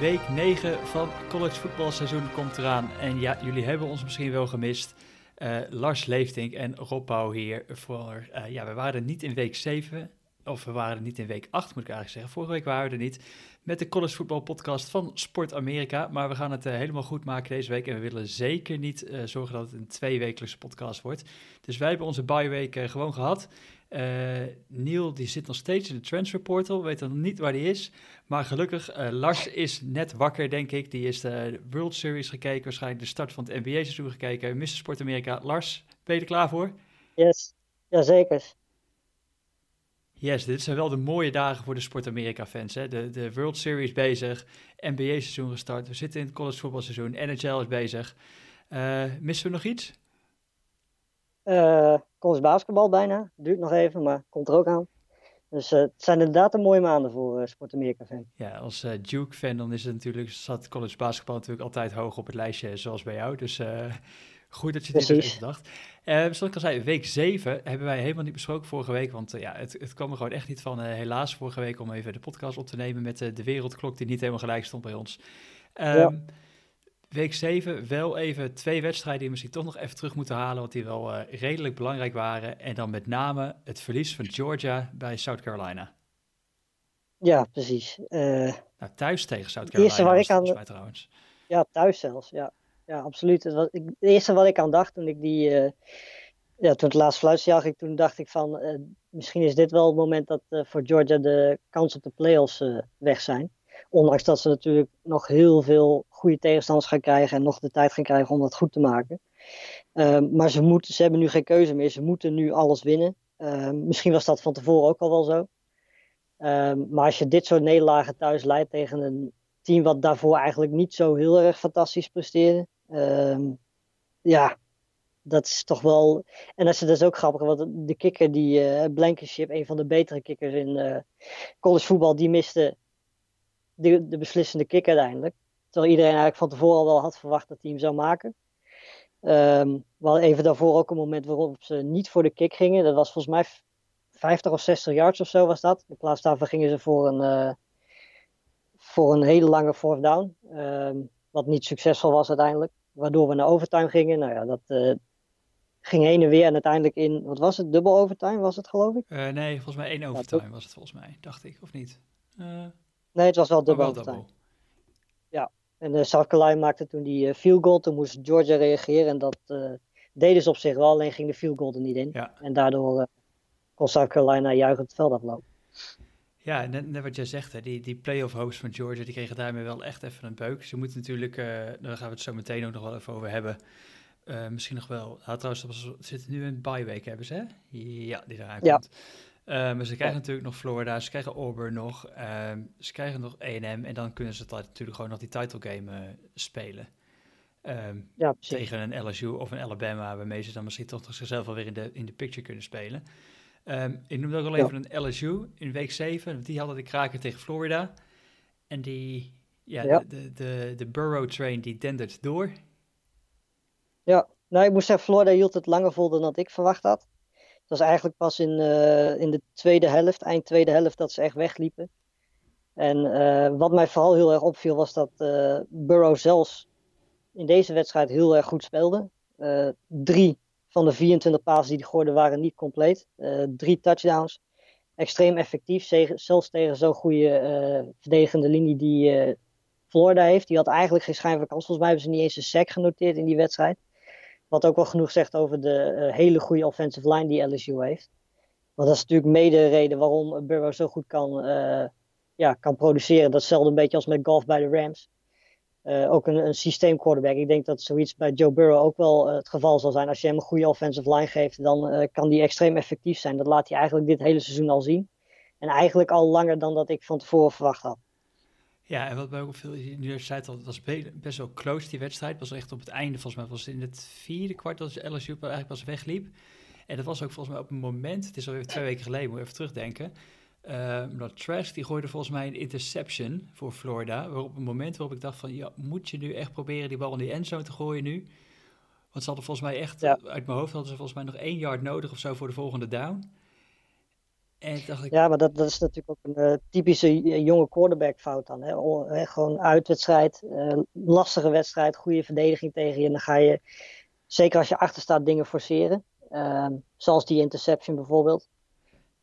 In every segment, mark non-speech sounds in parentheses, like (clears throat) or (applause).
Week 9 van college voetbalseizoen komt eraan. En ja, jullie hebben ons misschien wel gemist. Uh, Lars Leeftink en Rob Pauw hier voor... Uh, ja, we waren niet in week 7, of we waren niet in week 8 moet ik eigenlijk zeggen. Vorige week waren we er niet met de college voetbal podcast van Sport Amerika. Maar we gaan het uh, helemaal goed maken deze week. En we willen zeker niet zorgen dat het een tweewekelijkse podcast wordt. Dus wij hebben onze bye week gewoon gehad. Uh, Neil die zit nog steeds in de transfer portal, weet nog niet waar die is. Maar gelukkig, uh, Lars is net wakker, denk ik. Die is de World Series gekeken, waarschijnlijk de start van het NBA-seizoen gekeken. Mr. Sport Amerika. Lars, ben je er klaar voor? Yes, jazeker. Yes, dit zijn wel de mooie dagen voor de Sport Amerika-fans. De, de World Series bezig, NBA-seizoen gestart. We zitten in het college voetbalseizoen, NHL is bezig. Uh, missen we nog iets? Uh, college basketbal bijna. Duurt nog even, maar komt er ook aan. Dus uh, het zijn inderdaad een mooie maanden voor uh, Sport Amerika fan. Ja, als uh, Duke fan dan is het natuurlijk, zat college basketbal natuurlijk altijd hoog op het lijstje, zoals bij jou. Dus goed dat je dit even dacht. zoals ik al zei, week 7 hebben wij helemaal niet besproken vorige week, want ja, het, het kwam er gewoon echt niet van, helaas, vorige week om even de podcast op te nemen met de wereldklok die niet helemaal gelijk stond bij ons. Um, ja week 7 wel even twee wedstrijden die we misschien toch nog even terug moeten halen, want die wel uh, redelijk belangrijk waren. En dan met name het verlies van Georgia bij South Carolina. Ja, precies. Uh, nou, thuis tegen South Carolina eerste waar ik aan, mij trouwens. Ja, thuis zelfs, ja. Ja, absoluut. Het, was, ik, het eerste wat ik aan dacht toen ik die... Uh, ja, toen het laatste fluitje zag ik, toen dacht ik van... misschien is dit wel het moment dat voor Georgia de kans op de playoffs weg zijn. Ondanks dat ze natuurlijk nog heel veel goede tegenstanders gaan krijgen en nog de tijd gaan krijgen om dat goed te maken. Ehm, maar ze, moeten, ze hebben nu geen keuze meer. Ze moeten nu alles winnen. Ehm, misschien was dat van tevoren ook al wel zo. Um, maar als je dit soort nederlagen thuis leidt tegen een team wat daarvoor eigenlijk niet zo heel erg fantastisch presteerde. ja, dat is toch wel. En dat is, dat is ook grappig, want de kikker die uh, Blankenship, een van de betere kikkers in uh, college voetbal, die miste de, de beslissende kick uiteindelijk. Terwijl iedereen eigenlijk van tevoren al wel had verwacht dat hij hem zou maken. Um, we even daarvoor ook een moment waarop ze niet voor de kick gingen. Dat was volgens mij 50 of 60 yards of zo was dat. In plaats daarvan gingen ze voor een, uh, voor een hele lange fourth down. Um, wat niet succesvol was uiteindelijk. Waardoor we naar overtime gingen. Nou ja, dat uh, ging heen en weer. En uiteindelijk in, wat was het, dubbel overtime was het geloof ik? Uh, nee, volgens mij één overtime ja, was het volgens mij, dacht ik, of niet? Nee, het was wel dubbel. Oh, wel. Ja, en uh, South Carolina maakte toen die uh, field goal. Toen moest Georgia reageren en dat uh, deden ze op zich wel. Alleen ging de field goal er niet in. Ja. En daardoor kon South Carolina juichend het veld aflopen. Ja, net, net wat jij zegt, hè, die, die playoff host van Georgia, die kregen daarmee wel echt even een beuk. Ze moeten natuurlijk, daar gaan we het zo meteen ook nog wel even over hebben. misschien nog wel, nou, trouwens, ze zitten nu in een bye week, hebben ze hè? Ja, die komt. Ja. Uh, maar ze krijgen natuurlijk nog Florida, ze krijgen Auburn nog, uh, ze krijgen nog A&M en dan kunnen ze natuurlijk gewoon nog die title game uh, spelen. Um, ja, tegen een LSU of een Alabama, waarmee ze dan misschien toch nog zichzelf alweer in de, in de picture kunnen spelen. Um, ik noemde ook al even een LSU in week 7, want die hadden de kraken tegen Florida. En die, ja, ja. De, de, de, Burrow train die dendert door. Ja, nou ik moest zeggen, Florida hield het langer vol dan dat ik verwacht had. Dat was eigenlijk pas in, uh, in de tweede helft, eind tweede helft, dat ze echt wegliepen. En uh, wat mij vooral heel erg opviel was dat uh, Burrow zelfs in deze wedstrijd heel erg goed speelde. drie van de 24 passes die hij gooide waren niet compleet. drie touchdowns. Extreem effectief, zelfs tegen zo'n goede verdedigende linie die Florida heeft. Die had eigenlijk geen schijn van kans. Volgens mij hebben ze niet eens een sack genoteerd in die wedstrijd. Wat ook wel genoeg zegt over de uh, hele goede offensive line die LSU heeft. Want dat is natuurlijk mede de reden waarom Burrow zo goed kan, uh, ja, kan produceren. Datzelfde een beetje als met golf bij de Rams. Uh, ook een, een systeem quarterback. Ik denk dat zoiets bij Joe Burrow ook wel het geval zal zijn. Als je hem een goede offensive line geeft, dan kan die extreem effectief zijn. Dat laat hij eigenlijk dit hele seizoen al zien. En eigenlijk al langer dan dat ik van tevoren verwacht had. Ja, en wat mij ook veel nu zei het was best wel close die wedstrijd. Het was echt op het einde, volgens mij was het in het vierde kwart dat LSU eigenlijk pas wegliep. En dat was ook volgens mij op een moment, het is alweer twee weken geleden, moet even terugdenken. Uh, dat Trash die gooide volgens mij een interception voor Florida. Waarop een moment waarop ik dacht van, ja, moet je nu echt proberen die bal in die endzone te gooien nu? Want ze hadden volgens mij echt, uit mijn hoofd hadden ze volgens mij nog één yard nodig of zo voor de volgende down. En dacht ik... Ja, maar dat, dat is natuurlijk ook een uh, typische jonge quarterback fout dan. Hè? gewoon uitwedstrijd, uh, lastige wedstrijd, goede verdediging tegen je. En dan ga je, zeker als je achter staat, dingen forceren. Uh, zoals die interception bijvoorbeeld.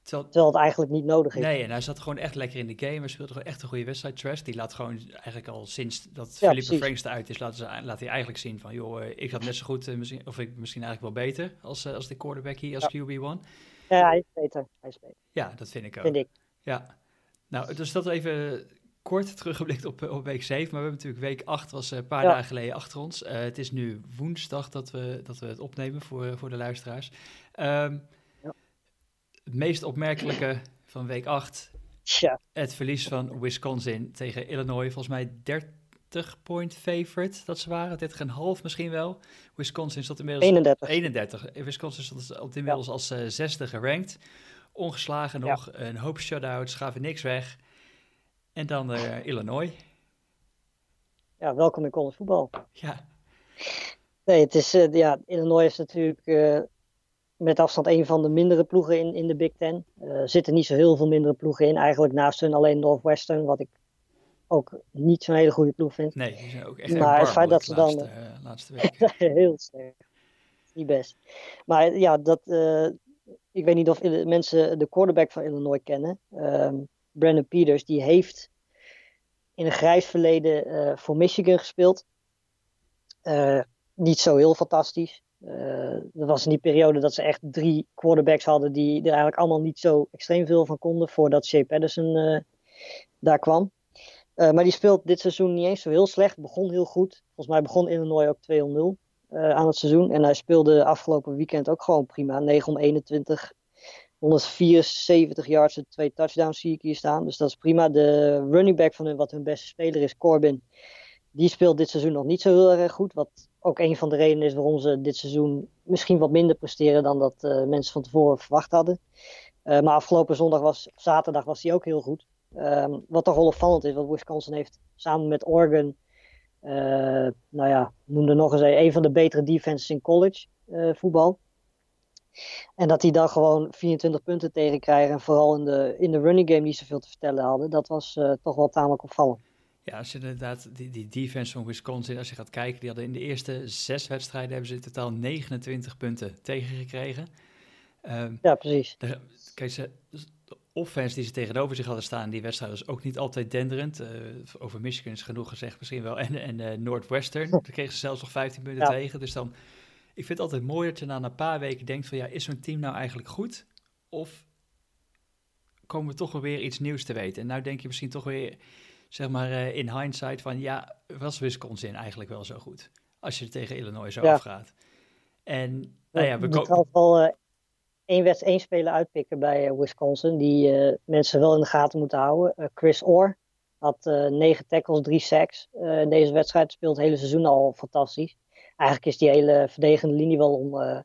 Terwijl, Terwijl, het eigenlijk niet nodig is. Nee, en hij zat gewoon echt lekker in de game. Hij speelde gewoon echt een goede wedstrijd. Trash, die laat gewoon eigenlijk al sinds dat ja, Philippe Franks eruit is, laat, ze, laat hij eigenlijk zien van, joh, ik had net zo goed, misschien, of ik misschien eigenlijk wel beter als, als de quarterback hier, als QB1. Ja, hij is beter. Hij is beter. Ja, dat vind ik ook. Vind ik. Ja. Nou, dus dat even kort teruggeblikt op, op week 7. Maar we hebben natuurlijk week 8 was een paar dagen geleden achter ons. Uh, het is nu woensdag dat we, dat we het opnemen voor, voor de luisteraars. Um, ja. Het meest opmerkelijke van week 8. Ja. Het verlies van Wisconsin tegen Illinois. Volgens mij 30 point favorite dat ze waren. 30,5 misschien wel. Wisconsin stond inmiddels... 31. 31. Wisconsin stond op inmiddels ja. als uh, zesde gerankt. Ongeslagen nog. Ja. Een hoop shutouts. Gaven niks weg. En dan uh, Illinois. Ja, welkom in college voetbal. Ja. Nee, het is... Uh, ja, Illinois is natuurlijk met afstand een van de mindere ploegen in, in de Big Ten. Er zitten niet zo heel veel mindere ploegen in. Eigenlijk naast hun alleen Northwestern, wat ik ook niet zo'n hele goede ploeg vind. Nee, die zijn ook echt Maar het feit dat ze laatste, dan... Uh, laatste (laughs) week. heel sterk. Niet best. Maar ja, dat, uh, ik weet niet of mensen de quarterback van Illinois kennen. Um, Brandon Peters, die heeft in een grijs verleden uh, voor Michigan gespeeld. niet zo heel fantastisch. dat was in die periode dat ze echt drie quarterbacks hadden die er eigenlijk allemaal niet zo extreem veel van konden voordat Shea Patterson daar kwam. Uh, maar die speelt dit seizoen niet eens zo heel slecht. Begon heel goed. Volgens mij begon Illinois ook 2-0 uh, aan het seizoen. En hij speelde afgelopen weekend ook gewoon prima. 9 om 21. 174 yards en twee touchdowns zie ik hier staan. Dus dat is prima. De running back van hun, wat hun beste speler is, Corbin. Die speelt dit seizoen nog niet zo heel erg goed. Wat ook een van de redenen is waarom ze dit seizoen misschien wat minder presteren dan dat uh, mensen van tevoren verwacht hadden. Maar afgelopen zondag was, zaterdag was hij ook heel goed. Um, wat toch wel opvallend is, wat Wisconsin heeft samen met Oregon, uh, nou ja, noemde nog eens een, een van de betere defenses in college uh, voetbal. En dat die dan gewoon 24 punten tegenkrijgen en vooral in de, in de running game niet zoveel te vertellen hadden, dat was uh, toch wel tamelijk opvallend. Ja, als je inderdaad die, die defense van Wisconsin, als je gaat kijken, die hadden in de eerste zes wedstrijden hebben ze in totaal 29 punten tegengekregen. Um, ja, precies. Kijk, ze, offense die ze tegenover zich hadden staan, die wedstrijd was ook niet altijd denderend. Uh, over Michigan is genoeg gezegd misschien wel. (laughs) En, en uh, Northwestern, daar kregen ze zelfs nog 15 punten ja. tegen. Dus dan, ik vind het altijd mooi dat je na een paar weken denkt van ja, is zo'n team nou eigenlijk goed? Of komen we toch weer iets nieuws te weten? En nou denk je misschien toch weer, zeg maar uh, in hindsight van ja, was Wisconsin eigenlijk wel zo goed? Als je tegen Illinois zo ja. afgaat. En nou ja, we komen één wedstrijd, één speler uitpikken bij uh, Wisconsin. Die uh, mensen wel in de gaten moeten houden. Uh, Chris Orr had negen tackles, drie sacks. in deze wedstrijd speelt het hele seizoen al fantastisch. Eigenlijk is die hele verdedigende linie wel om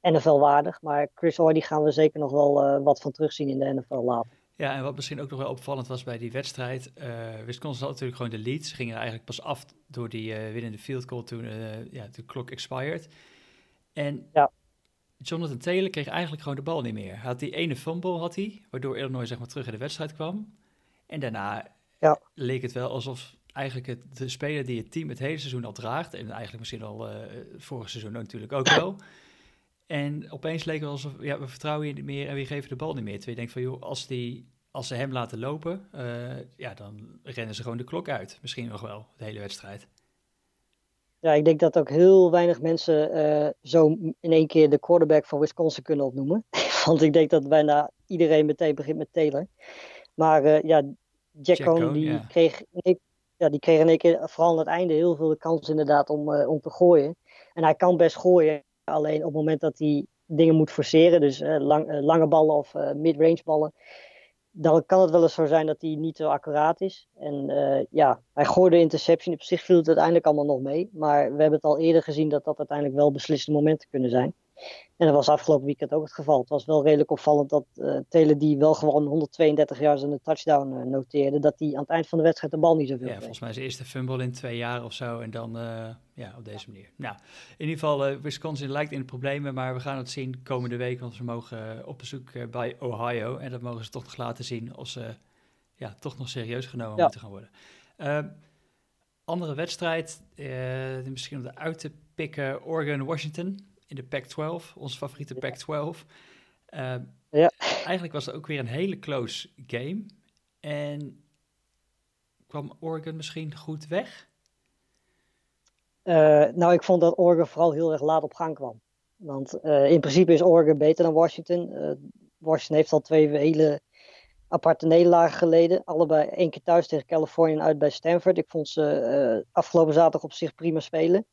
NFL waardig. Maar Chris Orr die gaan we zeker nog wel wat van terugzien in de NFL later. Ja, en wat misschien ook nog wel opvallend was bij die wedstrijd. Wisconsin had natuurlijk gewoon de lead. Ze gingen eigenlijk pas af door die winnende field goal toen ja, de klok expired. En ja. Jonathan Taylor kreeg eigenlijk gewoon de bal niet meer. Had die ene fumble, had hij, waardoor Illinois zeg maar terug in de wedstrijd kwam. En daarna ja. leek het wel alsof eigenlijk het, de speler die het team het hele seizoen al draagt, en eigenlijk misschien al uh, vorig seizoen natuurlijk ook wel. En opeens leek het wel alsof, ja, we vertrouwen je niet meer en we geven de bal niet meer. Terwijl je denkt van, joh, als, die, als ze hem laten lopen, uh, ja, dan rennen ze gewoon de klok uit. Misschien nog wel, de hele wedstrijd. Ja, ik denk dat ook heel weinig mensen uh, zo in één keer de quarterback van Wisconsin kunnen opnoemen. (laughs) Want ik denk dat bijna iedereen meteen begint met Taylor. Maar uh, ja, Jack, Jack Cohn, die, yeah. kreeg, ja, die kreeg in één keer vooral aan het einde heel veel de kans inderdaad om, uh, om te gooien. En hij kan best gooien, alleen op het moment dat hij dingen moet forceren, dus lang, lange ballen of mid-range ballen, dan kan het wel eens zo zijn dat hij niet zo accuraat is. En uh, ja, hij gooide de interception. Op zich viel het uiteindelijk allemaal nog mee. Maar we hebben het al eerder gezien dat dat uiteindelijk wel beslissende momenten kunnen zijn. En dat was afgelopen weekend ook het geval. Het was wel redelijk opvallend dat uh, die wel gewoon 132 jaar zijn touchdown uh, noteerde, dat hij aan het eind van de wedstrijd de bal niet zoveel Ja, volgens mij zijn eerste fumble in twee jaar of zo. En dan uh, ja, op deze manier. Nou, in ieder geval, Wisconsin lijkt in de problemen, maar we gaan het zien komende week, want ze mogen op bezoek bij Ohio. En dat mogen ze toch nog laten zien of ze ja, toch nog serieus genomen ja. moeten gaan worden. Ehm, andere wedstrijd, misschien om eruit te pikken, Oregon-Washington in de Pac-12, onze favoriete Pac-12. Uh, ja. Eigenlijk was het ook weer een hele close game. En kwam Oregon misschien goed weg? Uh, nou, ik vond dat Oregon vooral heel erg laat op gang kwam. Want uh, in principe is Oregon beter dan Washington. Uh, Washington heeft al twee hele aparte nederlagen geleden. Allebei één keer thuis tegen Californië en uit bij Stanford. Ik vond ze afgelopen zaterdag op zich prima spelen.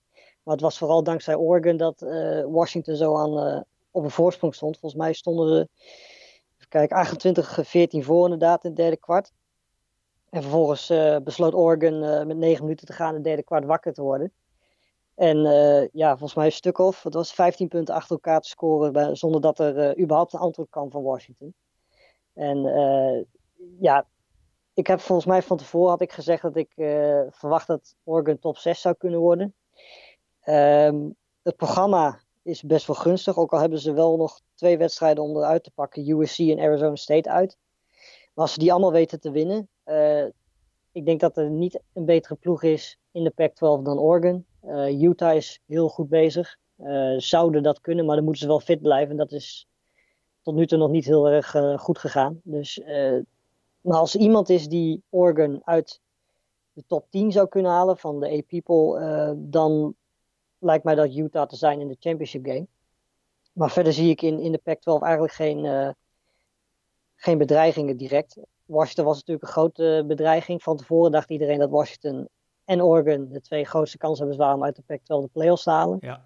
Maar het was vooral dankzij Oregon dat uh, Washington zo aan, uh, op een voorsprong stond. Volgens mij stonden ze, kijken, 28-14 voor inderdaad in het derde kwart. En vervolgens uh, besloot Oregon met 9 minuten te gaan in het derde kwart wakker te worden. En ja, volgens mij een stuk of, het was 15 punten achter elkaar te scoren bij, zonder dat er überhaupt een antwoord kwam van Washington. En ja, ik heb volgens mij van tevoren had ik gezegd dat ik verwacht dat Oregon top 6 zou kunnen worden. Um, het programma is best wel gunstig, ook al hebben ze wel nog twee wedstrijden om eruit te pakken, USC en Arizona State uit. Maar als ze die allemaal weten te winnen, uh, ik denk dat er niet een betere ploeg is in de Pac-12 dan Oregon. Uh, Utah is heel goed bezig, uh, zouden dat kunnen, maar dan moeten ze wel fit blijven. En dat is tot nu toe nog niet heel erg goed gegaan. Dus maar als iemand is die Oregon uit de top 10 zou kunnen halen van de A-People, dan lijkt mij dat Utah te zijn in de championship game. Maar verder zie ik in, in de Pac-12 eigenlijk geen, uh, geen bedreigingen direct. Washington was natuurlijk een grote bedreiging. Van tevoren dacht iedereen dat Washington en Oregon de twee grootste kanshebbers waren om uit de Pac-12 de playoffs te halen. Ja.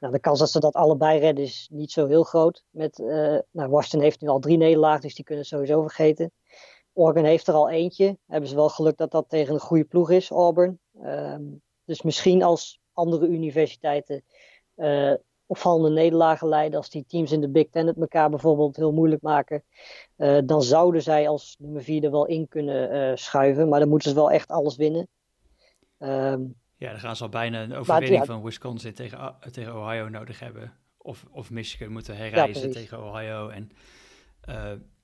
Nou, de kans dat ze dat allebei redden is niet zo heel groot. Met, uh, nou, Washington heeft nu al drie nederlagen, dus die kunnen sowieso vergeten. Oregon heeft er al eentje. Hebben ze wel geluk dat dat tegen een goede ploeg is, Auburn. Um, dus misschien als andere universiteiten uh, opvallende nederlagen leiden. Als die teams in de Big Ten het elkaar bijvoorbeeld heel moeilijk maken. Uh, dan zouden zij als nummer vier er wel in kunnen uh, schuiven. Maar dan moeten ze wel echt alles winnen. Um, ja, dan gaan ze al bijna een overwinning ja, van Wisconsin tegen, tegen Ohio nodig hebben. Of, of Michigan moeten herreizen ja, tegen Ohio. En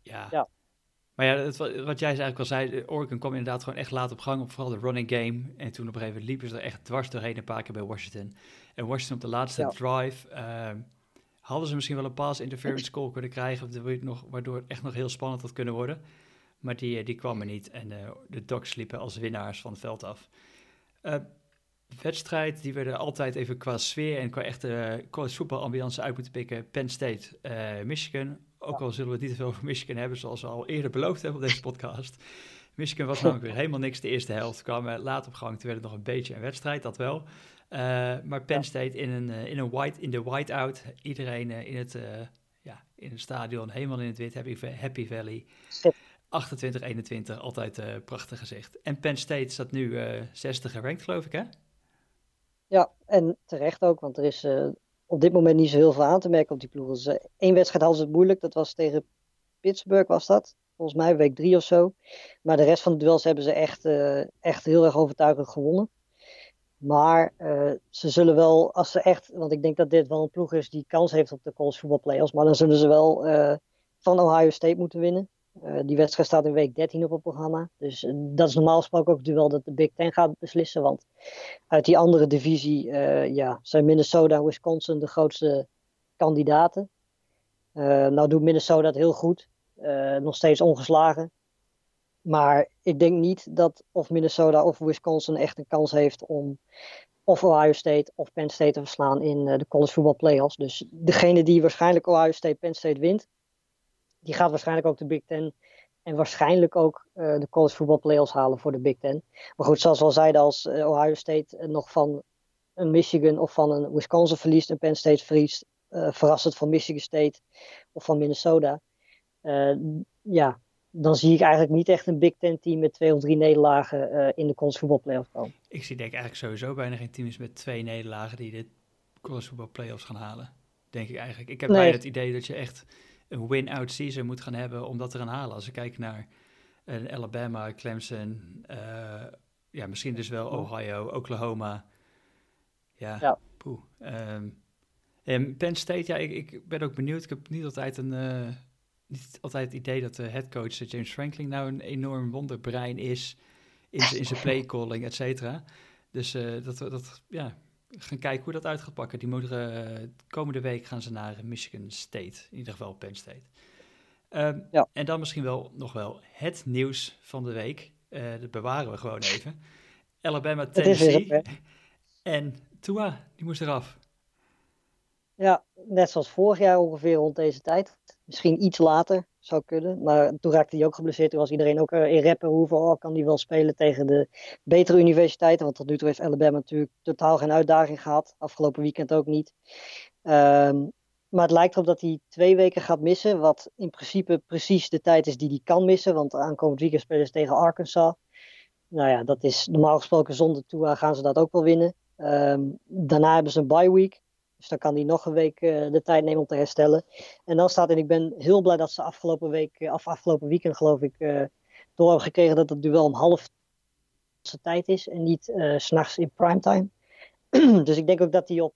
ja. ja. Maar ja, het, wat jij eigenlijk al zei, Oregon kwam inderdaad gewoon echt laat op gang, op vooral de running game. En toen op een gegeven moment liepen ze er echt dwars doorheen een paar keer bij Washington. En Washington op de laatste drive uh, hadden ze misschien wel een pass interference (clears throat) call kunnen krijgen, nog, waardoor het echt nog heel spannend had kunnen worden. Maar die, eh, die kwam er niet en uh, de Dogs liepen als winnaars van het veld af. Uh, wedstrijd, die werden altijd even qua sfeer en qua echte college voetbalambiance uit moeten pikken. Penn State, Michigan, ook al zullen we het niet te veel over Michigan hebben, zoals we al eerder beloofd hebben op deze podcast. Michigan was namelijk weer helemaal niks de eerste helft. Kwamen laat op gang, toen werd het nog een beetje een wedstrijd, dat wel. Uh, maar Penn State in, een, uh, in, een white, in de whiteout. Iedereen uh, in, het, ja, in het stadion, helemaal in het wit, Happy, Happy Valley. 28-21, altijd prachtig gezicht. En Penn State staat nu 60 gerankt, geloof ik, hè? Ja, en terecht ook, want er is op dit moment niet zo heel veel aan te merken op die ploegen. Dus, Eén wedstrijd hadden ze het moeilijk, dat was tegen Pittsburgh was dat. Volgens mij week drie of zo. Maar de rest van de duels hebben ze echt, uh, echt heel erg overtuigend gewonnen. Maar uh, ze zullen wel, als ze echt, want ik denk dat dit wel een ploeg is die kans heeft op de college voetbal playoffs, maar dan zullen ze wel van Ohio State moeten winnen. Uh, die wedstrijd staat in week 13 op het programma. Dus uh, dat is normaal gesproken ook het duel dat de Big Ten gaat beslissen. Want uit die andere divisie uh, ja, zijn Minnesota en Wisconsin de grootste kandidaten. nou doet Minnesota het heel goed. nog steeds ongeslagen. Maar ik denk niet dat of Minnesota of Wisconsin echt een kans heeft om of Ohio State of Penn State te verslaan in de college football playoffs. Dus degene die waarschijnlijk Ohio State Penn State wint, die gaat waarschijnlijk ook de Big Ten en waarschijnlijk ook uh, de college football playoffs halen voor de Big Ten. Maar goed, zoals we al zeiden, als uh, Ohio State uh, nog van een Michigan of van een Wisconsin verliest en Penn State verliest, verrassend van Michigan State of van Minnesota. ja, dan zie ik eigenlijk niet echt een Big Ten team met twee of drie nederlagen in de college football playoffs komen. Ik zie denk eigenlijk sowieso bijna geen teams met twee nederlagen die de college football playoffs gaan halen. denk ik eigenlijk. Ik heb bijna het idee dat je echt een win-out season moet gaan hebben om dat te gaan halen. Als ik kijk naar een Alabama, Clemson, uh, ja, misschien dus wel Ohio, Oklahoma. Ja, ja. poeh. Um, en Penn State, ja, ik, ik, ben ook benieuwd. Ik heb niet altijd een... Uh, niet altijd het idee dat de headcoach James Franklin nou een enorm wonderbrein is in, in zijn (laughs) playcalling, et cetera. Dus dat, dat, ja, gaan kijken hoe dat uit gaat pakken. Die moeten uh, komende week gaan ze naar Michigan State, in ieder geval Penn State. Um, ja. En dan misschien wel nog wel het nieuws van de week. Uh, dat bewaren we gewoon even. Alabama, Tennessee. en Tua, die moest eraf. Ja, net zoals vorig jaar ongeveer rond deze tijd. Misschien iets later zou kunnen. Maar toen raakte hij ook geblesseerd. Toen was iedereen ook eh, in rappen hoeveel oh, kan hij wel spelen tegen de betere universiteiten. Want tot nu toe heeft Alabama natuurlijk totaal geen uitdaging gehad. Afgelopen weekend ook niet. Um, maar het lijkt erop dat hij twee weken gaat missen. Wat in principe precies de tijd is die hij kan missen. Want aankomend weekend spelen ze tegen Arkansas. Nou ja, dat is normaal gesproken zonder Tua gaan ze dat ook wel winnen. Ehm, daarna hebben ze een bye week. Dus dan kan hij nog een week uh, de tijd nemen om te herstellen. En dan staat, en ik ben heel blij dat ze afgelopen week, uh, af afgelopen weekend geloof ik, uh, door hebben gekregen dat het duel om half tijd is en niet s'nachts in primetime. (clears throat) dus ik denk ook dat hij op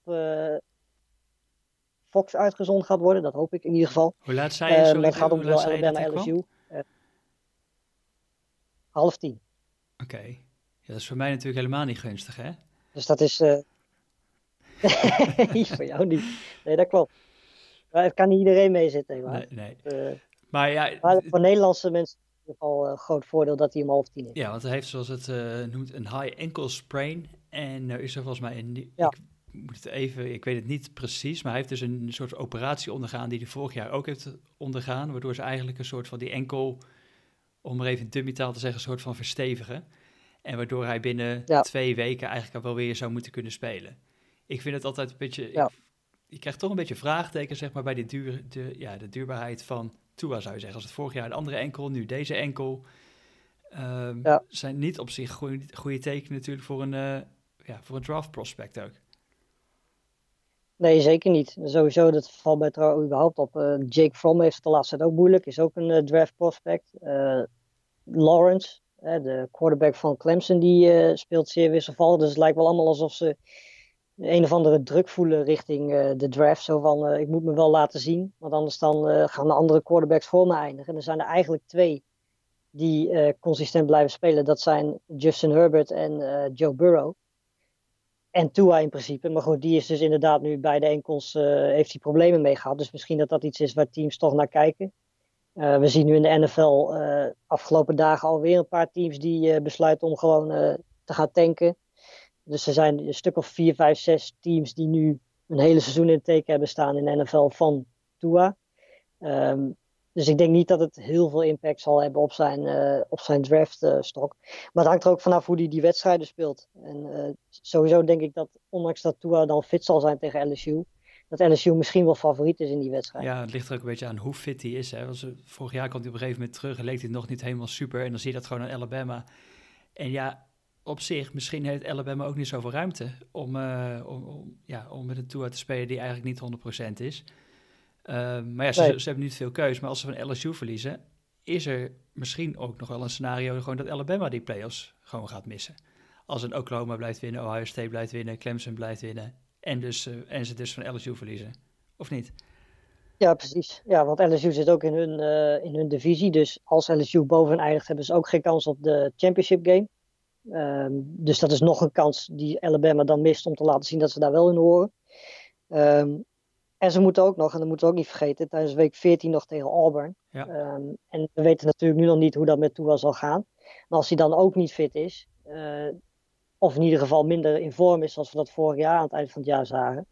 Fox uitgezonden gaat worden. Dat hoop ik in ieder geval. Hoe laat zei je? Sorry, dat gaat om wel Alabama LSU. half tien. Oké. Ja, dat is voor mij natuurlijk helemaal niet gunstig, hè? Dus dat is, (laughs) voor jou niet. Nee, dat klopt. Maar het kan niet iedereen meezitten. Maar. Nee, nee. Uh, maar ja, voor Nederlandse mensen is het in ieder geval een groot voordeel dat hij om half tien is. Ja, want hij heeft zoals het uh, noemt een high ankle sprain. En is er volgens mij een... Ja. Ik, moet het even, ik weet het niet precies, maar hij heeft dus een soort operatie ondergaan die hij vorig jaar ook heeft ondergaan, waardoor ze eigenlijk een soort van die enkel, om maar even dummy taal te zeggen, een soort van verstevigen. En waardoor hij binnen twee weken eigenlijk wel weer zou moeten kunnen spelen ik vind het altijd een beetje. Ja. Ik, je krijgt toch een beetje vraagtekens, zeg maar, bij de, duur, de, ja, de duurbaarheid van Tua, zou je zeggen. Als het vorig jaar een andere enkel, nu deze enkel. Um, ja. Zijn niet op zich goede, goede tekenen natuurlijk voor een, uh, ja, voor een draft prospect ook. Nee, zeker niet. Sowieso, dat valt bij trouw überhaupt op. Uh, Jake Fromm heeft het de laatste tijd ook moeilijk. Is ook een uh, draft prospect. Lawrence, de quarterback van Clemson, die speelt zeer wisselvallig. Dus het lijkt wel allemaal alsof ze een of andere druk voelen richting uh, de draft. Zo van, uh, ik moet me wel laten zien, want anders dan uh, gaan de andere quarterbacks voor me eindigen. En er zijn er eigenlijk twee die consistent blijven spelen. Dat zijn Justin Herbert en Joe Burrow. En Tua in principe. Maar goed, die is dus inderdaad nu bij de enkels, heeft hij problemen mee gehad. Dus misschien dat dat iets is waar teams toch naar kijken. we zien nu in de NFL afgelopen dagen alweer een paar teams die besluiten om gewoon te gaan tanken. Dus er zijn een stuk of vier, vijf, zes teams die nu een hele seizoen in het teken hebben staan in de NFL van Tua. Um, dus ik denk niet dat het heel veel impact zal hebben op zijn, uh, op zijn draftstok. Uh, maar het hangt er ook vanaf hoe hij die wedstrijden speelt. En uh, sowieso denk ik dat, ondanks dat Tua dan fit zal zijn tegen LSU, dat LSU misschien wel favoriet is in die wedstrijd. Ja, het ligt er ook een beetje aan hoe fit hij is. Hè. Was, vorig jaar kwam hij op een gegeven moment terug en leek hij nog niet helemaal super. En dan zie je dat gewoon aan Alabama. En ja, op zich, misschien heeft Alabama ook niet zoveel ruimte om, uh, om, om, ja, om met een tour te spelen die eigenlijk niet 100% is. Uh, maar ja, ze, ze, hebben niet veel keus. Maar als ze van LSU verliezen, is er misschien ook nog wel een scenario gewoon dat Alabama die playoffs gewoon gaat missen. Als een Oklahoma blijft winnen, Ohio State blijft winnen, Clemson blijft winnen en, dus, uh, en ze dus van LSU verliezen. Of niet? Ja, precies. Ja, want LSU zit ook in hun, in hun divisie. Dus als LSU boven eindigt, hebben ze ook geen kans op de championship game. Um, dus dat is nog een kans die Alabama dan mist om te laten zien dat ze daar wel in horen. Um, en ze moeten ook nog, en dat moeten we ook niet vergeten, tijdens week 14 nog tegen Auburn. Ja. Um, en we weten natuurlijk nu nog niet hoe dat met Tua zal gaan. Maar als hij dan ook niet fit is, uh, of in ieder geval minder in vorm is zoals we dat vorig jaar aan het eind van het jaar zagen.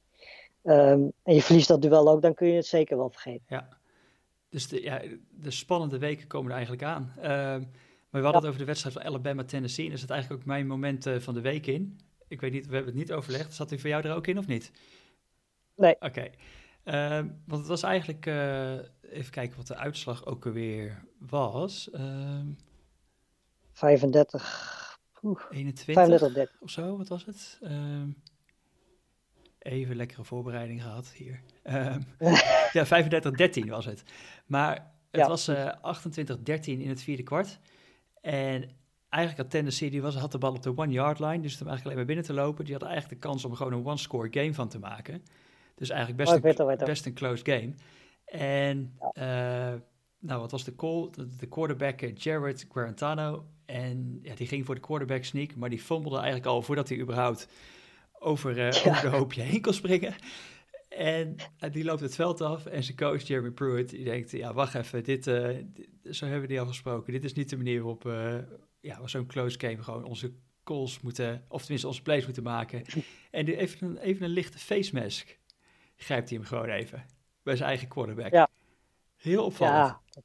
en je verliest dat duel ook, dan kun je het zeker wel vergeten. Ja, dus de, ja, de spannende weken komen er eigenlijk aan. Maar we hadden het over de wedstrijd van Alabama-Tennessee. En is het eigenlijk ook mijn moment uh, van de week in. Ik weet niet, we hebben het niet overlegd. Zat hij voor jou er ook in of niet? Nee. Oké. Okay. Uh, want het was eigenlijk, uh, even kijken wat de uitslag ook alweer was. Uh, 35. Oeh, 21 35, of zo, wat was het? Even lekkere voorbereiding gehad hier. Ehm, (laughs) ja, 35-13 was het. Maar het was uh, 28-13 in het vierde kwart. En eigenlijk had Tennessee, die was, had de bal op de one-yard line. Dus om eigenlijk alleen maar binnen te lopen. Die had eigenlijk de kans om er gewoon een one-score game van te maken. Dus eigenlijk best, oh, een, best een close game. En uh, nou, wat was de call? De, quarterback uh, Jared Guarantano. En ja, die ging voor de quarterback sneak. Maar die fumblede eigenlijk al voordat hij überhaupt over, uh, over de hoopje heen kon springen. En die loopt het veld af en zijn coach Jeremy Pruitt, die denkt, ja, wacht even, dit, uh, zo hebben we die al gesproken. Dit is niet de manier waarop uh, ja, zo'n close game gewoon onze calls moeten, of tenminste onze plays moeten maken. En even een, even een lichte face mask grijpt hij hem gewoon even bij zijn eigen quarterback. Ja. Heel opvallend. Ja.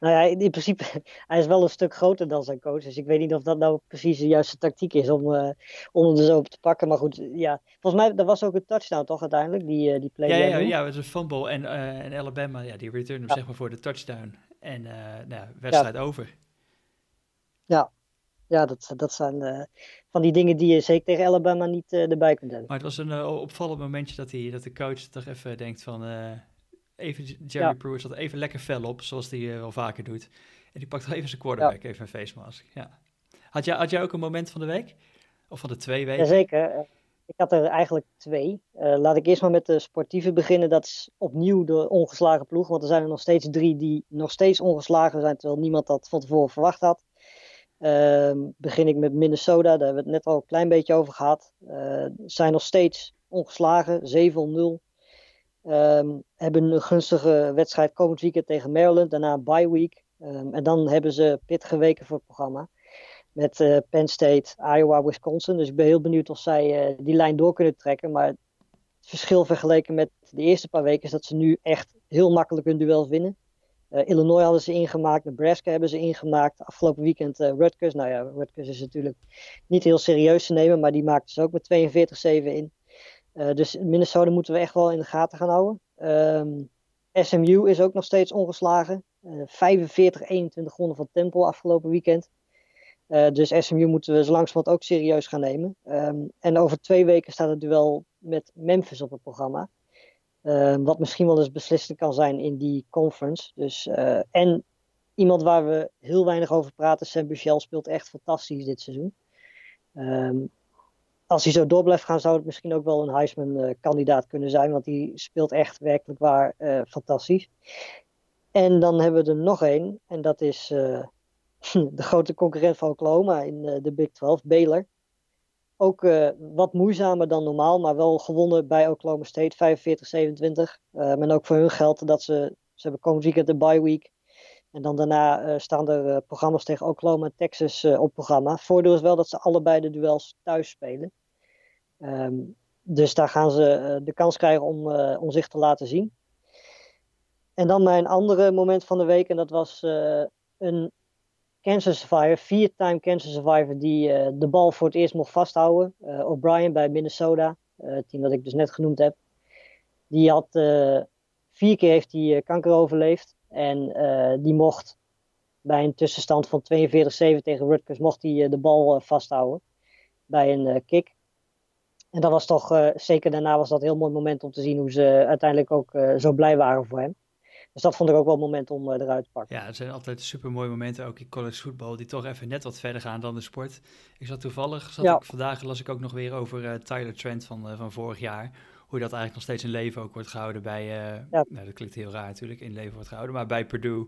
Nou ja, in principe, (laughs) hij is wel een stuk groter dan zijn coach. Dus ik weet niet of dat nou precies de juiste tactiek is om, uh, om hem er zo op te pakken. Maar goed, ja. Volgens mij, dat was ook een touchdown toch uiteindelijk, die, uh, die play. Ja, ja, ja, het was een fumble. En, uh, en Alabama, ja, die return hem zeg maar voor de touchdown. En nou, wedstrijd over. Ja, ja, dat, dat zijn uh, van die dingen die je zeker tegen Alabama niet uh, erbij kunt hebben. Maar het was een uh, opvallend momentje dat, hij, dat de coach toch even denkt van... even Jerry ja. Pruitt zat even lekker fel op, zoals hij wel vaker doet. En die pakt even zijn quarterback, even een face mask. Ja. Had, jij, had jij ook een moment van de week? Of van de twee weken? Jazeker. Ik had er eigenlijk twee. laat ik eerst maar met de sportieve beginnen. Dat is opnieuw de ongeslagen ploeg. Want er zijn er nog steeds drie die nog steeds ongeslagen zijn. Terwijl niemand dat van tevoren verwacht had. Uh, begin ik met Minnesota, daar hebben we het net al een klein beetje over gehad. Uh, zijn nog steeds ongeslagen, 7-0. Um, hebben een gunstige wedstrijd komend weekend tegen Maryland, daarna een bye week. Um, en dan hebben ze pittige weken voor het programma. Met uh, Penn State, Iowa, Wisconsin. Dus ik ben heel benieuwd of zij uh, die lijn door kunnen trekken. Maar het verschil vergeleken met de eerste paar weken is dat ze nu echt heel makkelijk hun duels winnen. Uh, Illinois hadden ze ingemaakt, Nebraska hebben ze ingemaakt. Afgelopen weekend Rutgers. Nou ja, Rutgers is natuurlijk niet heel serieus te nemen, maar die maakten ze ook met 42-7 in. Uh, dus Minnesota moeten we echt wel in de gaten gaan houden. Ehm, SMU is ook nog steeds ongeslagen. 45-21 gewonnen van Temple afgelopen weekend. dus SMU moeten we zo langzamerhand ook serieus gaan nemen. Um, en over twee weken staat het duel met Memphis op het programma. Uh, wat misschien wel eens beslissend kan zijn in die conference. Dus, en iemand waar we heel weinig over praten, Sam Buchel, speelt echt fantastisch dit seizoen. Als hij zo door blijft gaan, zou het misschien ook wel een Heisman-kandidaat kunnen zijn. Want die speelt echt werkelijk waar uh, fantastisch. En dan hebben we er nog één. En dat is (laughs) de grote concurrent van Oklahoma in de Big 12, Baylor. Ook wat moeizamer dan normaal, maar wel gewonnen bij Oklahoma State 45-27. Uh, en ook voor hun geldt dat ze, ze hebben komend weekend de bye week. En dan daarna staan er programma's tegen Oklahoma en Texas op programma. Voordeel is wel dat ze allebei de duels thuis spelen. Um, dus daar gaan ze de kans krijgen om, om zich te laten zien. En dan mijn andere moment van de week. En dat was een cancer survivor, vier-time cancer survivor, die de bal voor het eerst mocht vasthouden. O'Brien bij Minnesota, het team dat ik dus net genoemd heb. Die had vier keer heeft hij kanker overleefd. En die mocht bij een tussenstand van 42-7 tegen Rutgers, mocht hij de bal vasthouden bij een kick. En dat was toch, zeker daarna was dat een heel mooi moment om te zien hoe ze uiteindelijk ook zo blij waren voor hem. Dus dat vond ik ook wel een moment om eh, eruit te pakken. Ja, het zijn altijd super mooie momenten, ook in college voetbal, die toch even net wat verder gaan dan de sport. Ik zat toevallig, zat ik, vandaag las ik ook nog weer over Tyler Trent van, van vorig jaar. Hoe dat eigenlijk nog steeds in leven ook wordt gehouden bij, ja. nou dat klinkt heel raar natuurlijk, in leven wordt gehouden, maar bij Purdue.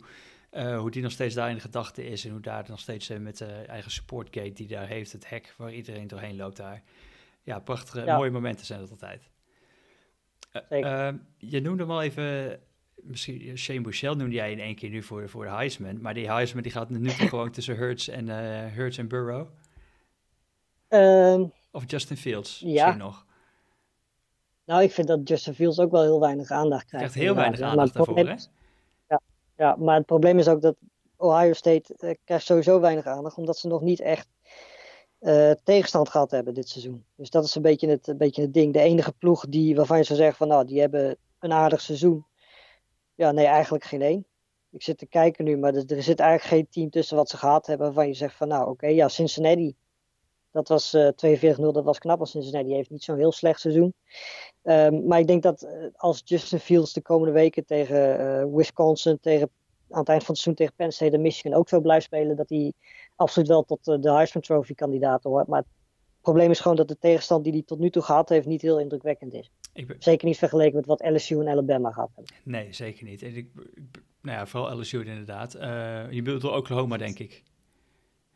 hoe die nog steeds daar in de gedachte is en hoe daar nog steeds met de eigen supportgate die daar heeft, het hek waar iedereen doorheen loopt daar. Ja, prachtige, mooie momenten zijn dat altijd. Ehm, je noemde hem al even misschien Shane Bouchel noemde jij in één keer nu voor, voor de Heisman. Maar die Heisman die gaat nu gewoon (laughs) tussen Hurts en, uh, Hurts en Burrow. Um, of Justin Fields ja. nog. Nou, ik vind dat Justin Fields ook wel heel weinig aandacht krijgt. Krijgt heel weinig aandacht daarvoor, hè? Ja, ja, maar het probleem is ook dat Ohio State uh, krijgt sowieso weinig aandacht, omdat ze nog niet echt uh, tegenstand gehad hebben dit seizoen. Dus dat is een beetje het, een beetje het ding. De enige ploeg die, waarvan je zou zeggen van nou, die hebben een aardig seizoen. Ja, nee, eigenlijk geen één. Ik zit te kijken nu, maar er, zit eigenlijk geen team tussen wat ze gehad hebben waarvan je zegt van nou oké, ja, Cincinnati. Dat was 42-0, dat was knap. Want Cincinnati heeft niet zo'n heel slecht seizoen. Um, maar ik denk dat als Justin Fields de komende weken tegen Wisconsin, tegen, aan het eind van het seizoen tegen Penn State en Michigan ook zo blijft spelen, dat hij absoluut wel tot de Heisman Trophy kandidaat hoort. Maar het probleem is gewoon dat de tegenstand die hij tot nu toe gehad heeft niet heel indrukwekkend is. Zeker niet vergeleken met wat LSU en Alabama gehad hebben. Nee, zeker niet. ik, nou ja, vooral LSU inderdaad. Uh, je bedoelt Oklahoma, denk ik.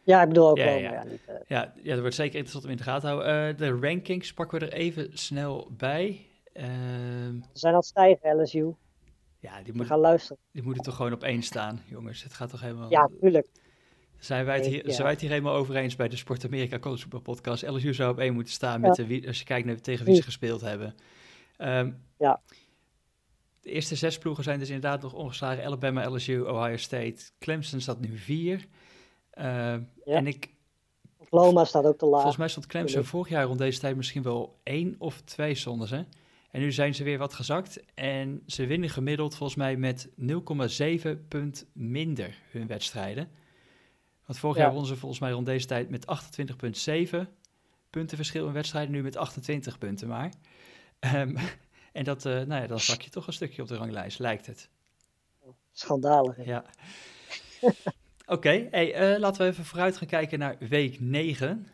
Ja, ik bedoel Oklahoma. Ja, ja. Ja, niet, uh... ja, ja, dat wordt zeker interessant om in de gaten te houden. Uh, de rankings pakken we er even snel bij. Ze zijn het stijgen, LSU. Ja, die moeten, gaan luisteren. Die moeten toch gewoon op één staan, jongens. Het gaat toch helemaal... Ja, tuurlijk. Zijn wij, het hier, zijn wij het hier helemaal over eens bij de Sport Amerika College Podcast? LSU zou op één moeten staan met de, als je kijkt naar tegen wie ze gespeeld hebben. Um, ja. De eerste zes ploegen zijn dus inderdaad nog ongeslagen. Alabama, LSU, Ohio State. Clemson staat nu vier. Uh, ja. En ik... Oklahoma staat ook te laag. Volgens mij stond Clemson vorig jaar rond deze tijd misschien wel één of twee zondes, hè? En nu zijn ze weer wat gezakt. En ze winnen gemiddeld volgens mij met 0,7 punt minder hun wedstrijden. Want vorig jaar wonnen ze volgens mij rond deze tijd met 28,7 punten verschil in wedstrijden. Nu met 28 punten maar. Um, (laughs) en dat, uh, nou ja, dan zak je toch een stukje op de ranglijst, lijkt het. Schandalig. Ja. (laughs) Oké, okay, hey, uh, laten we even vooruit gaan kijken naar week 9.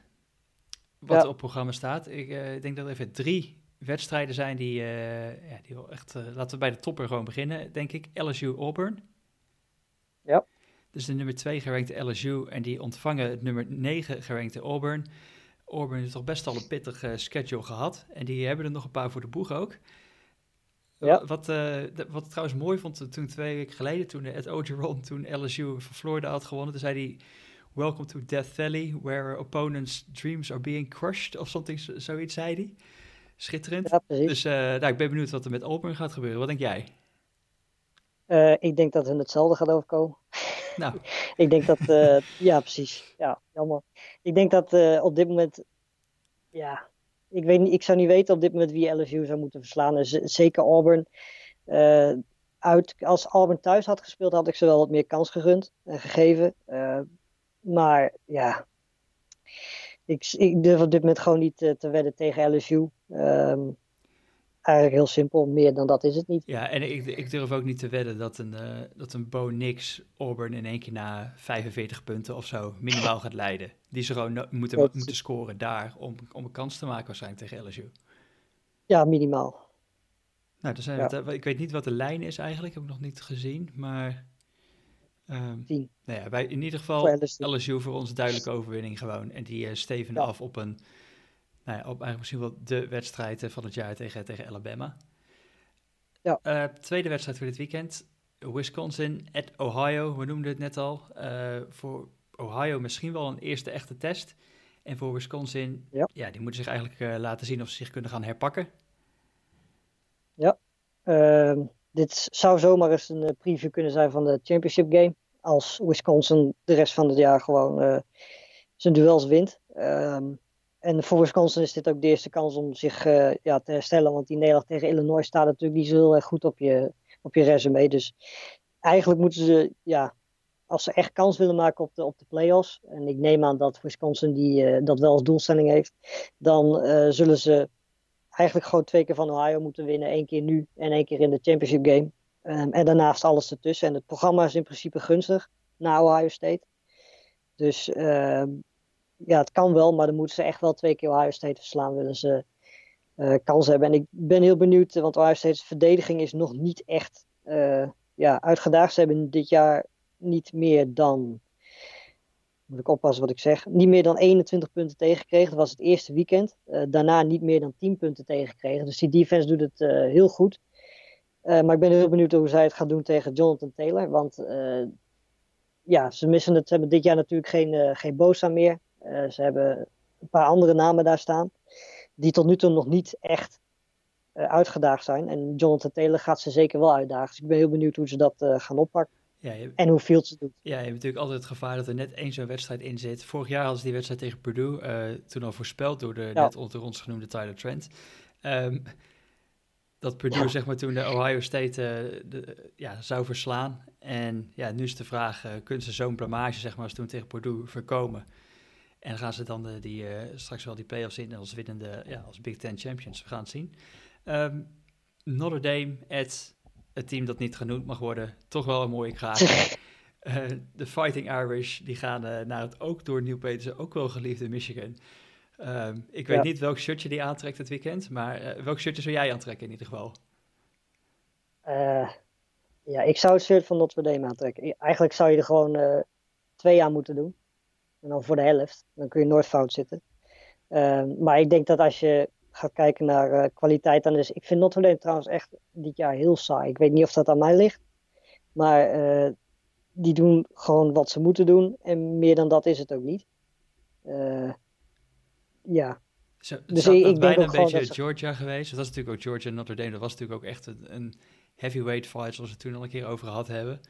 Wat ja. er op programma staat. Ik uh, denk dat er even drie wedstrijden zijn die, ja, die wel echt... laten we bij de topper gewoon beginnen, denk ik. LSU Auburn. Ja. Dus de nummer 2 gerankte LSU en die ontvangen het nummer 9 gerankte Auburn. Auburn heeft toch best al een pittige schedule gehad. En die hebben er nog een paar voor de boeg ook. Ja. Wat, uh, wat ik trouwens mooi vond toen twee weken geleden, toen Ed Ogeron, toen LSU van Florida had gewonnen, toen zei hij, welcome to Death Valley, where opponents' dreams are being crushed, of something, zoiets zei hij. Schitterend. Ja, dus uh, nou, ik ben benieuwd wat er met Auburn gaat gebeuren. Wat denk jij? Uh, ik denk dat hun hetzelfde gaat overkomen. (laughs) Nou. ik denk dat, uh, ja precies, ja, jammer. Ik denk dat uh, op dit moment, ja, ik, weet ik zou niet weten op dit moment wie LSU zou moeten verslaan. Zeker Auburn. Uh, uit, als Auburn thuis had gespeeld, had ik ze wel wat meer kans gegund en gegeven. maar ja, ik, ik, durf op dit moment gewoon niet te wedden tegen LSU. Um, eigenlijk heel simpel. Meer dan dat is het niet. Ja, en ik, ik durf ook niet te wedden dat een, uh, dat een Bo Nix Auburn in één keer na 45 punten of zo minimaal gaat leiden. Die ze gewoon moeten, moeten scoren daar om, om een kans te maken waarschijnlijk tegen LSU. Ja, minimaal. Nou, ja. het, ik weet niet wat de lijn is eigenlijk, heb ik nog niet gezien, maar... Um, Nou ja, wij, in ieder geval LSU. voor ons duidelijke overwinning gewoon. En die uh, steven af op een nou ja, op eigenlijk misschien wel de wedstrijd van het jaar tegen, tegen Alabama. Ja. Uh, tweede wedstrijd voor dit weekend. Wisconsin at Ohio, we noemden het net al. Uh, voor Ohio misschien wel een eerste echte test. En voor Wisconsin, ja, ja die moeten zich eigenlijk uh, laten zien of ze zich kunnen gaan herpakken. Ja, ehm, dit zou zomaar eens een preview kunnen zijn van de championship game. Als Wisconsin de rest van het jaar gewoon zijn duels wint. Ehm, en voor Wisconsin is dit ook de eerste kans om zich uh, ja, te herstellen. Want die Nederland tegen Illinois staat natuurlijk niet zo heel erg goed op je, op je resume. Dus eigenlijk moeten ze, ja, als ze echt kans willen maken op de, op de playoffs. En ik neem aan dat Wisconsin die, uh, dat wel als doelstelling heeft. Dan uh, zullen ze eigenlijk gewoon twee keer van Ohio moeten winnen. Eén keer nu en één keer in de championship game. Um, en daarnaast alles ertussen. En het programma is in principe gunstig na Ohio State. Dus uh, ja, het kan wel, maar dan moeten ze echt wel twee keer Ohio State verslaan, willen ze uh, kans hebben. En ik ben heel benieuwd, want Ohio State's verdediging is nog niet echt uh, ja, uitgedaagd. Ze hebben dit jaar niet meer dan, moet ik oppassen wat ik zeg, niet meer dan 21 punten tegengekregen. Dat was het eerste weekend. Uh, daarna niet meer dan 10 punten tegengekregen. Dus die defense doet het heel goed. maar ik ben heel benieuwd hoe zij het gaan doen tegen Jonathan Taylor. Want ja, ze missen het. Ze hebben dit jaar natuurlijk geen, geen Bosa meer. Eh, ze hebben een paar andere namen daar staan, die tot nu toe nog niet echt uh, uitgedaagd zijn. En Jonathan Taylor gaat ze zeker wel uitdagen. Dus ik ben heel benieuwd hoe ze dat uh, gaan oppakken. Ja, je, en hoe Fields het doet. Ja, je hebt natuurlijk altijd het gevaar dat er net één zo'n wedstrijd in zit. Vorig jaar hadden ze die wedstrijd tegen Purdue, toen al voorspeld door de ja. net onder ons genoemde Tyler Trent. Um, dat Purdue, ja. zeg maar, toen de Ohio State uh, de, ja, zou verslaan. En ja, nu is de vraag, uh, kunnen ze zo'n blamage, zeg maar, als toen tegen Purdue voorkomen? En gaan ze dan de, die, straks wel die playoffs in als winnende, ja, als Big Ten Champions. We gaan het zien. Um, Notre Dame, het, het team dat niet genoemd mag worden, toch wel een mooie kraak. de Fighting Irish, die gaan naar het ook door Nieuw Petersen ook wel geliefde Michigan. Ehm, ik weet niet welk shirtje die aantrekt het weekend, maar welk shirtje zou jij aantrekken in ieder geval? Ja, ik zou het shirt van Notre Dame aantrekken. Eigenlijk zou je er gewoon uh, twee aan moeten doen. En dan voor de helft. Dan kun je nooit fout zitten. Ehm, maar ik denk dat als je gaat kijken naar uh, kwaliteit, dan is. Ik vind Notre Dame trouwens echt dit jaar heel saai. Ik weet niet of dat aan mij ligt. Maar uh, die doen gewoon wat ze moeten doen. En meer dan dat is het ook niet. ja. Zo, dus ik, ik denk bijna een beetje Georgia geweest. Dat was natuurlijk ook Georgia en Notre Dame. Dat was natuurlijk ook echt een, een heavyweight fight, zoals we het toen al een keer over gehad hebben.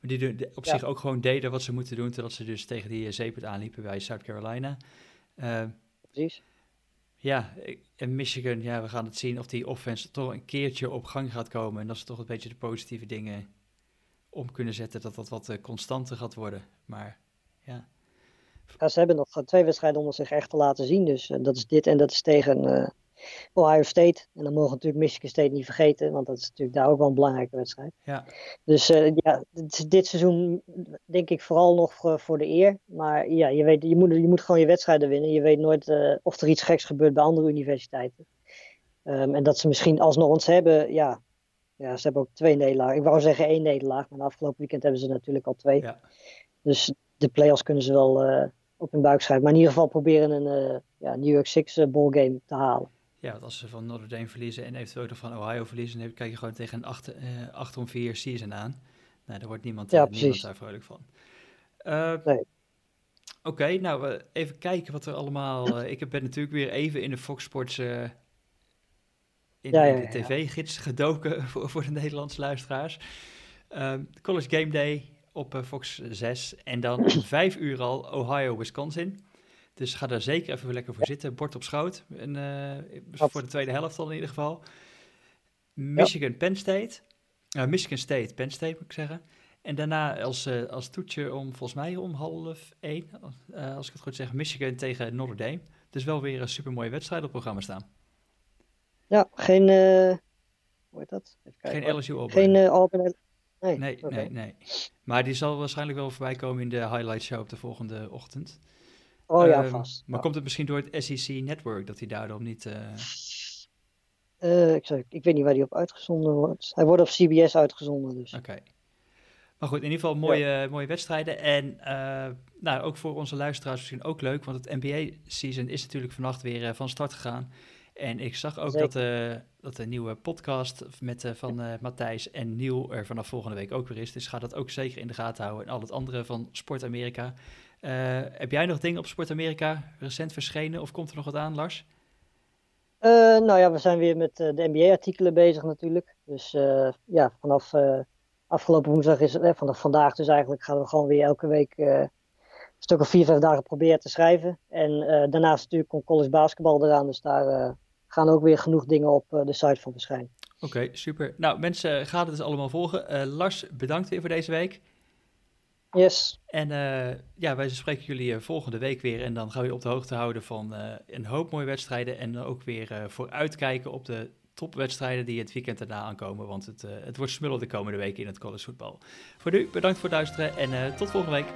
Maar die op zich ook gewoon deden wat ze moeten doen, terwijl ze dus tegen die uh, zeepert aanliepen bij South Carolina. Uh, Precies. Ja, en Michigan, ja, we gaan het zien of die offense toch een keertje op gang gaat komen. En dat ze toch een beetje de positieve dingen om kunnen zetten, dat dat wat uh, constanter gaat worden. Maar ja. ja. Ze hebben nog twee wedstrijden om zich echt te laten zien. Dus uh, dat is dit en dat is tegen Ohio State. En dan mogen we natuurlijk Michigan State niet vergeten, want dat is natuurlijk daar ook wel een belangrijke wedstrijd. Ja. Dus uh, ja, dit seizoen denk ik vooral nog voor, voor, de eer. Maar ja, je, weet, je, moet, je moet gewoon je wedstrijden winnen. Je weet nooit uh, of er iets geks gebeurt bij andere universiteiten. Um, en dat ze misschien alsnog ons hebben, ja, ja, ze hebben ook twee nederlagen. Ik wou zeggen één nederlaag, maar afgelopen weekend hebben ze natuurlijk al twee. Ja. Dus de play-offs kunnen ze wel uh, op hun buik schrijven. Maar in ieder geval proberen een ja, New York Six bowl game te halen. Ja, want als ze van Notre Dame verliezen en eventueel ook van Ohio verliezen, dan kijk je gewoon tegen een 8, uh, 8 om 4 season aan. Nou, daar wordt niemand, ja, uh, niemand daar vrolijk van. Uh, nee. Oké, okay, nou even kijken wat er allemaal. Uh, (laughs) ik ben natuurlijk weer even in de Fox Sports. Uh, in ja, de tv-gids gedoken (laughs) voor, voor de Nederlandse luisteraars. Ehm, College Game Day op Fox 6. En dan (clears throat) om 5 uur al Ohio-Wisconsin. Dus ga daar zeker even lekker voor zitten. Bord op schoot. En, uh, voor de tweede helft dan in ieder geval. Michigan, Penn State. Uh, Michigan State, Penn State moet ik zeggen. En daarna als, uh, als toetje om, volgens mij om half één, als ik het goed zeg, Michigan tegen Notre Dame. Dus wel weer een super mooie wedstrijd op programma staan. Ja, geen, hoe heet dat? Even kijken, geen LSU Auburn. Geen Auburn. Nee, nee, okay. nee, nee. Maar die zal waarschijnlijk wel voorbij komen in de highlight show op de volgende ochtend. Oh ja, um, vast. Maar komt het misschien door het SEC Network dat hij daarom niet. Uh... Uh, ik, ik weet niet waar hij op uitgezonden wordt. Hij wordt op CBS uitgezonden. Dus. Oké. Okay. Maar goed, in ieder geval mooie, ja. mooie wedstrijden. En uh, nou, ook voor onze luisteraars misschien ook leuk, want het NBA-season is natuurlijk vannacht weer van start gegaan. En ik zag ook dat, uh, dat de nieuwe podcast met, uh, van uh, Matthijs en Nieuw er vanaf volgende week ook weer is. Dus ga dat ook zeker in de gaten houden. En al het andere van Sport Amerika. Uh, heb jij nog dingen op Sport Amerika recent verschenen of komt er nog wat aan, Lars? Uh, nou ja, we zijn weer met uh, de NBA-artikelen bezig natuurlijk. Dus ja, vanaf afgelopen woensdag is het, vanaf vandaag dus eigenlijk gaan we gewoon weer elke week een stuk of vier, vijf dagen proberen te schrijven. En daarnaast natuurlijk komt college basketbal eraan, dus daar gaan ook weer genoeg dingen op de site van verschijnen. Oké, okay, super. Nou mensen, ga het dus allemaal volgen. Lars, bedankt weer voor deze week. Yes. En uh, ja, wij spreken jullie uh, volgende week weer. En dan gaan we je op de hoogte houden van uh, een hoop mooie wedstrijden. En ook weer vooruitkijken op de topwedstrijden die het weekend daarna aankomen. Want het, het wordt smullen de komende weken in het collegevoetbal. Voor nu, bedankt voor het luisteren en tot volgende week.